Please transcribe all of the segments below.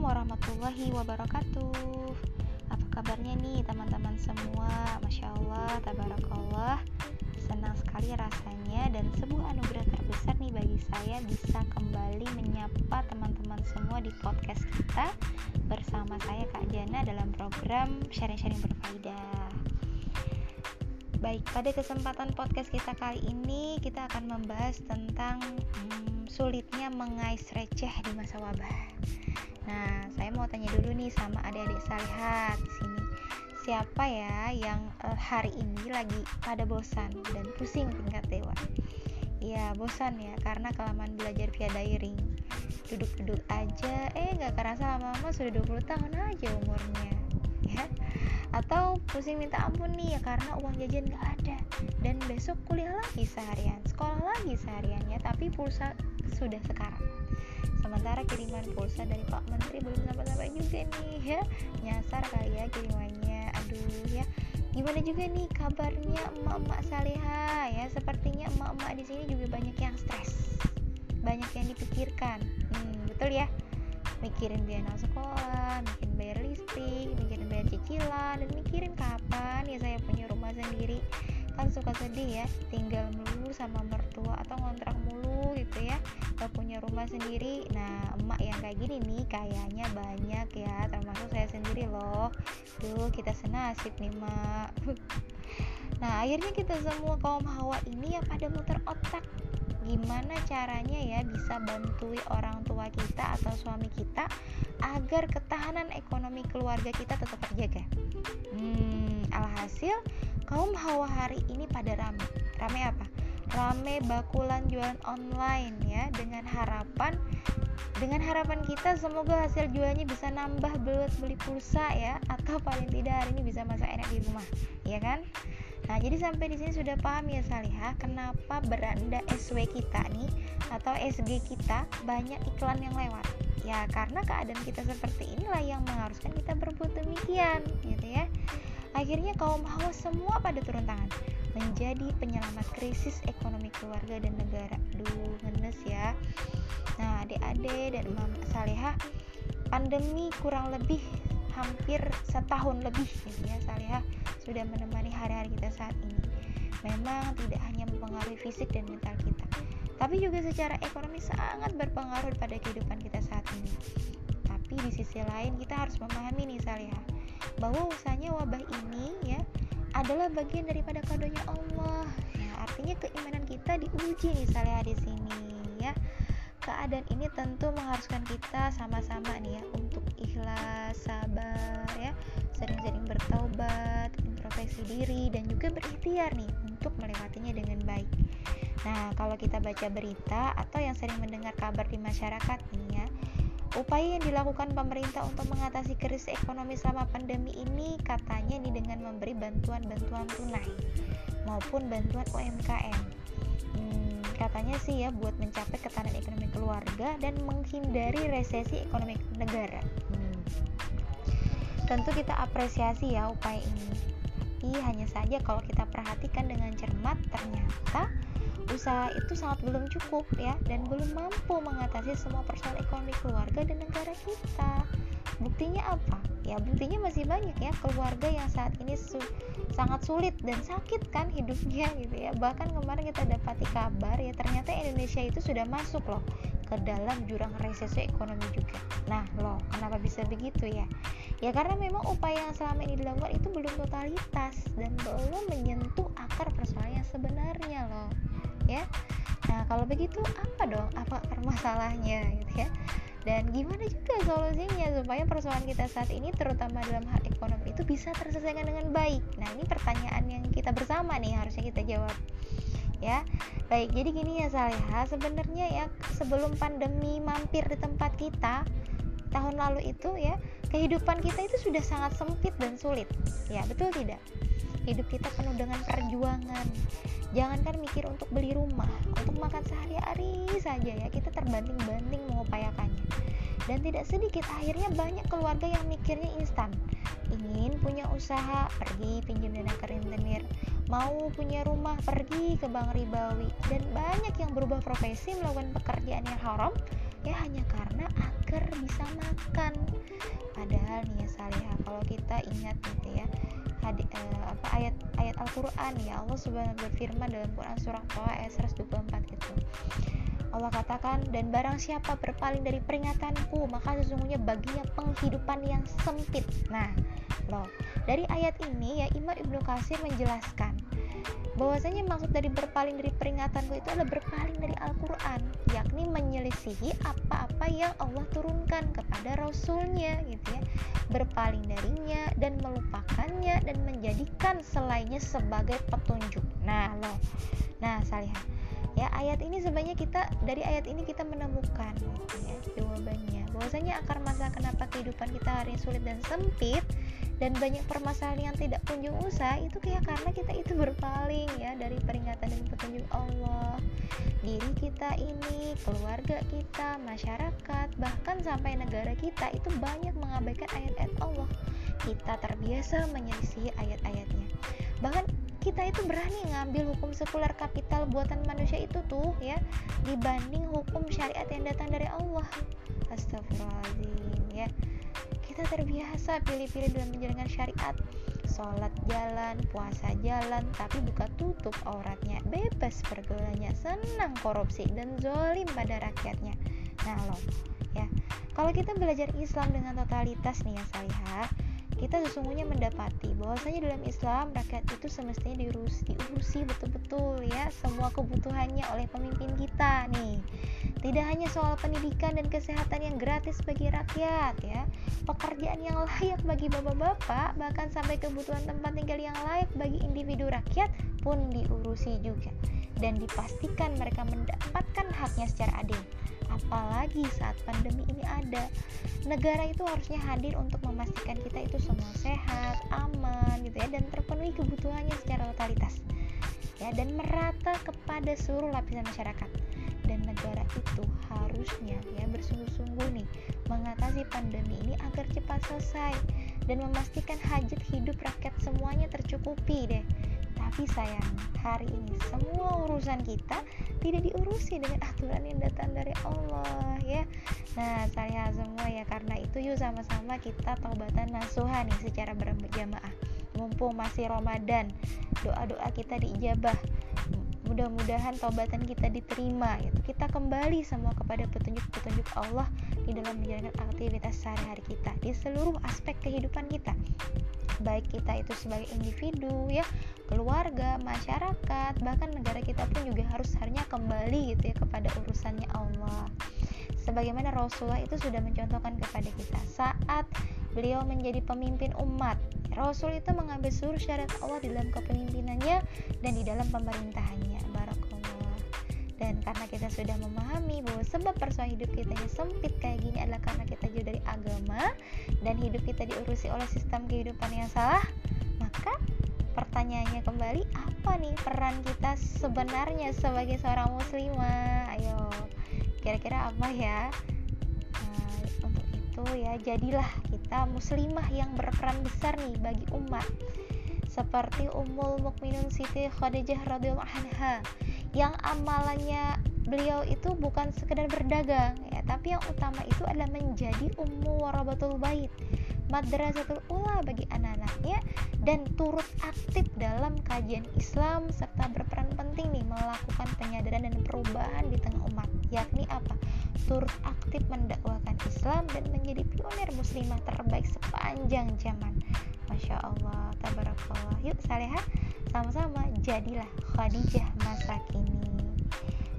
warahmatullahi wabarakatuh. Apa kabarnya nih teman-teman semua? Masya Allah, tabarakallah. Senang sekali rasanya dan sebuah anugerah terbesar nih bagi saya Bisa kembali menyapa teman-teman semua di podcast kita Bersama saya Kak Jana dalam program sharing-sharing berfaedah. Baik, pada kesempatan podcast kita kali ini kita akan membahas tentang hmm, sulitnya mengais receh di masa wabah. Nah, saya mau tanya dulu nih sama adik-adik salihat di sini. Siapa ya yang uh, hari ini lagi pada bosan dan pusing tingkat dewa? Ya, bosan ya karena kelamaan belajar via daring. Duduk-duduk aja, eh nggak kerasa lama-lama sudah 20 tahun aja umurnya. Ya atau pusing minta ampun nih ya karena uang jajan nggak ada dan besok kuliah lagi seharian sekolah lagi seharian ya tapi pulsa sudah sekarang sementara kiriman pulsa dari Pak Menteri belum sampai-sampai juga nih ya. Nyasar kali ya kirimannya. Aduh ya. Gimana juga nih kabarnya emak-emak saleha ya? Sepertinya emak-emak di sini juga banyak yang stres. Banyak yang dipikirkan. Hmm, betul ya. Mikirin biaya sekolah mikirin bayar listrik mikirin bayar cicilan dan mikirin kapan ya saya punya rumah sendiri. Kan suka sedih ya tinggal melulu sama mertua atau ngontrak mulu gitu ya gak punya rumah sendiri nah emak yang kayak gini nih kayaknya banyak ya termasuk saya sendiri loh tuh kita senasib nih mak nah akhirnya kita semua kaum hawa ini ya pada muter otak gimana caranya ya bisa bantui orang tua kita atau suami kita agar ketahanan ekonomi keluarga kita tetap terjaga. Hmm, alhasil kaum hawa hari ini pada rame. Rame apa? Rame bakulan jualan online ya dengan harapan dengan harapan kita semoga hasil jualnya bisa nambah buat beli pulsa ya atau paling tidak hari ini bisa masak enak di rumah, ya kan? Nah, jadi sampai di sini sudah paham ya Salihah kenapa beranda SW kita nih atau SG kita banyak iklan yang lewat. Ya, karena keadaan kita seperti inilah yang mengharuskan kita berbuat demikian, gitu ya. Akhirnya kaum hawa semua pada turun tangan menjadi penyelamat krisis ekonomi keluarga dan negara. Duh, ngenes ya. Nah, adik-adik dan Mama Salihah, pandemi kurang lebih hampir setahun lebih gitu ya Salihah sudah menemani hari-hari kita saat ini. Memang tidak hanya mempengaruhi fisik dan mental kita, tapi juga secara ekonomi sangat berpengaruh pada kehidupan kita saat ini. Tapi di sisi lain kita harus memahami nih Salia, bahwa usahanya wabah ini ya adalah bagian daripada kadonya Allah. Ya, artinya keimanan kita diuji nih Salia di sini ya. Keadaan ini tentu mengharuskan kita sama-sama nih ya untuk ikhlas, sabar ya, sering-sering bertaubat, introspeksi diri dan juga berikhtiar nih untuk melewatinya dengan baik. Nah, kalau kita baca berita atau yang sering mendengar kabar di masyarakat nih ya, upaya yang dilakukan pemerintah untuk mengatasi krisis ekonomi selama pandemi ini katanya nih dengan memberi bantuan-bantuan tunai maupun bantuan UMKM. Hmm, katanya sih ya buat mencapai ketahanan ekonomi keluarga dan menghindari resesi ekonomi negara. Hmm. Tentu kita apresiasi ya upaya ini. Tapi hanya saja kalau kita perhatikan dengan cermat ternyata usaha itu sangat belum cukup ya dan belum mampu mengatasi semua persoalan ekonomi keluarga dan negara kita. Buktinya apa? Ya buktinya masih banyak ya keluarga yang saat ini su sangat sulit dan sakit kan hidupnya gitu ya. Bahkan kemarin kita dapati kabar ya ternyata Indonesia itu sudah masuk loh ke dalam jurang resesi ekonomi juga. Nah, loh, kenapa bisa begitu ya? Ya karena memang upaya yang selama ini dilakukan itu belum totalitas dan belum menyentuh akar persoalan yang sebenarnya loh. Ya. Nah, kalau begitu apa dong? Apa permasalahannya gitu ya? Dan gimana juga solusinya supaya persoalan kita saat ini terutama dalam hal ekonomi itu bisa terselesaikan dengan baik. Nah, ini pertanyaan yang kita bersama nih harusnya kita jawab ya baik jadi gini ya Salihah sebenarnya ya sebelum pandemi mampir di tempat kita tahun lalu itu ya kehidupan kita itu sudah sangat sempit dan sulit. Ya betul tidak? Hidup kita penuh dengan perjuangan. Jangankan mikir untuk beli rumah untuk makan sehari-hari saja ya. Kita terbanting-banting mengupayakannya. Dan tidak sedikit akhirnya banyak keluarga yang mikirnya instan. Ingin punya usaha pergi pinjam dana ke rentenir. Mau punya rumah pergi ke bank ribawi. Dan banyak yang berubah profesi melakukan pekerjaan yang haram ya hanya karena agar bisa makan. Padahal nih ya salihah kalau kita ingat gitu ya hadi, uh, apa ayat ayat Al-Qur'an ya Allah Subhanahu berfirman dalam Quran surah Taha ayat 124 gitu. Allah katakan dan barang siapa berpaling dari peringatanku maka sesungguhnya baginya penghidupan yang sempit. Nah loh dari ayat ini ya Imam Ibnu Kasir menjelaskan bahwasanya maksud dari berpaling dari peringatanku itu adalah berpaling dari Al-Quran yakni menyelisihi apa-apa yang Allah turunkan kepada Rasulnya gitu ya. Berpaling darinya dan melupakannya dan menjadikan selainnya sebagai petunjuk. Nah loh. Nah salihah ya ayat ini sebenarnya kita dari ayat ini kita menemukan gitu ya jawabannya. Bahwasanya akar masalah kenapa kehidupan kita hari sulit dan sempit dan banyak permasalahan yang tidak kunjung usai itu kayak karena kita itu berpaling ya dari peringatan dan petunjuk Allah. Diri kita ini keluarga kita masyarakat bahkan sampai negara kita itu banyak mengabaikan ayat-ayat Allah. Kita terbiasa menyelisih ayat-ayatnya. Bahkan kita itu berani ngambil hukum sekuler kapital buatan manusia itu tuh ya dibanding hukum syariat yang datang dari Allah. Astagfirullahaladzim ya. Kita terbiasa pilih-pilih dalam menjalankan syariat. Sholat jalan, puasa jalan, tapi buka tutup auratnya, bebas pergaulannya, senang korupsi dan zolim pada rakyatnya. Nah loh, ya, kalau kita belajar Islam dengan totalitas nih ya salihah, kita sesungguhnya mendapati bahwasanya dalam Islam rakyat itu semestinya diurus, diurusi betul-betul ya. Semua kebutuhannya oleh pemimpin kita nih. Tidak hanya soal pendidikan dan kesehatan yang gratis bagi rakyat ya, pekerjaan yang layak bagi bapak-bapak, bahkan sampai kebutuhan tempat tinggal yang layak bagi individu rakyat pun diurusi juga. Dan dipastikan mereka mendapatkan haknya secara adil. Apalagi saat pandemi ini ada, negara itu harusnya hadir untuk memastikan kita itu semua sehat, aman gitu ya dan terpenuhi kebutuhannya secara totalitas. Ya, dan merata kepada seluruh lapisan masyarakat dan negara itu harusnya ya bersungguh-sungguh nih mengatasi pandemi ini agar cepat selesai dan memastikan hajat hidup rakyat semuanya tercukupi deh. Tapi sayang, hari ini semua urusan kita tidak diurusi dengan aturan yang datang dari Allah ya. Nah, saya semua ya karena itu yuk sama-sama kita taubatan nasuha nih secara berjamaah. Mumpung masih Ramadan, doa-doa kita diijabah mudah-mudahan taubatan kita diterima itu kita kembali semua kepada petunjuk-petunjuk Allah di dalam menjalankan aktivitas sehari-hari kita di seluruh aspek kehidupan kita baik kita itu sebagai individu ya keluarga masyarakat bahkan negara kita pun juga harus harinya kembali gitu ya kepada urusannya Allah sebagaimana Rasulullah itu sudah mencontohkan kepada kita saat beliau menjadi pemimpin umat Rasul itu mengambil seluruh syariat Allah di dalam kepemimpinannya dan di dalam pemerintahannya. Dan karena kita sudah memahami bahwa sebab persoalan hidup kita yang sempit kayak gini adalah karena kita jauh dari agama dan hidup kita diurusi oleh sistem kehidupan yang salah, maka pertanyaannya kembali apa nih peran kita sebenarnya sebagai seorang muslimah? Ayo, kira-kira apa ya? itu ya jadilah kita muslimah yang berperan besar nih bagi umat seperti Ummul Mukminin Siti Khadijah radhiyallahu anha yang amalannya beliau itu bukan sekedar berdagang ya tapi yang utama itu adalah menjadi ummu warabatul bait madrasatul ula bagi anak-anaknya dan turut aktif dalam kajian Islam serta berperan penting nih melakukan penyadaran dan perubahan di tengah umat yakni apa? Turut aktif mendakwakan Islam dan menjadi pionir muslimah terbaik sepanjang zaman. Masya Allah, tabarakallah. Yuk salihah, sama-sama jadilah Khadijah masa kini.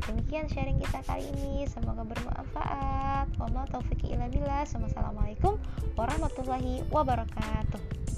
Demikian sharing kita kali ini. Semoga bermanfaat. Wa ma taufiqi illa billah. Wassalamualaikum warahmatullahi wabarakatuh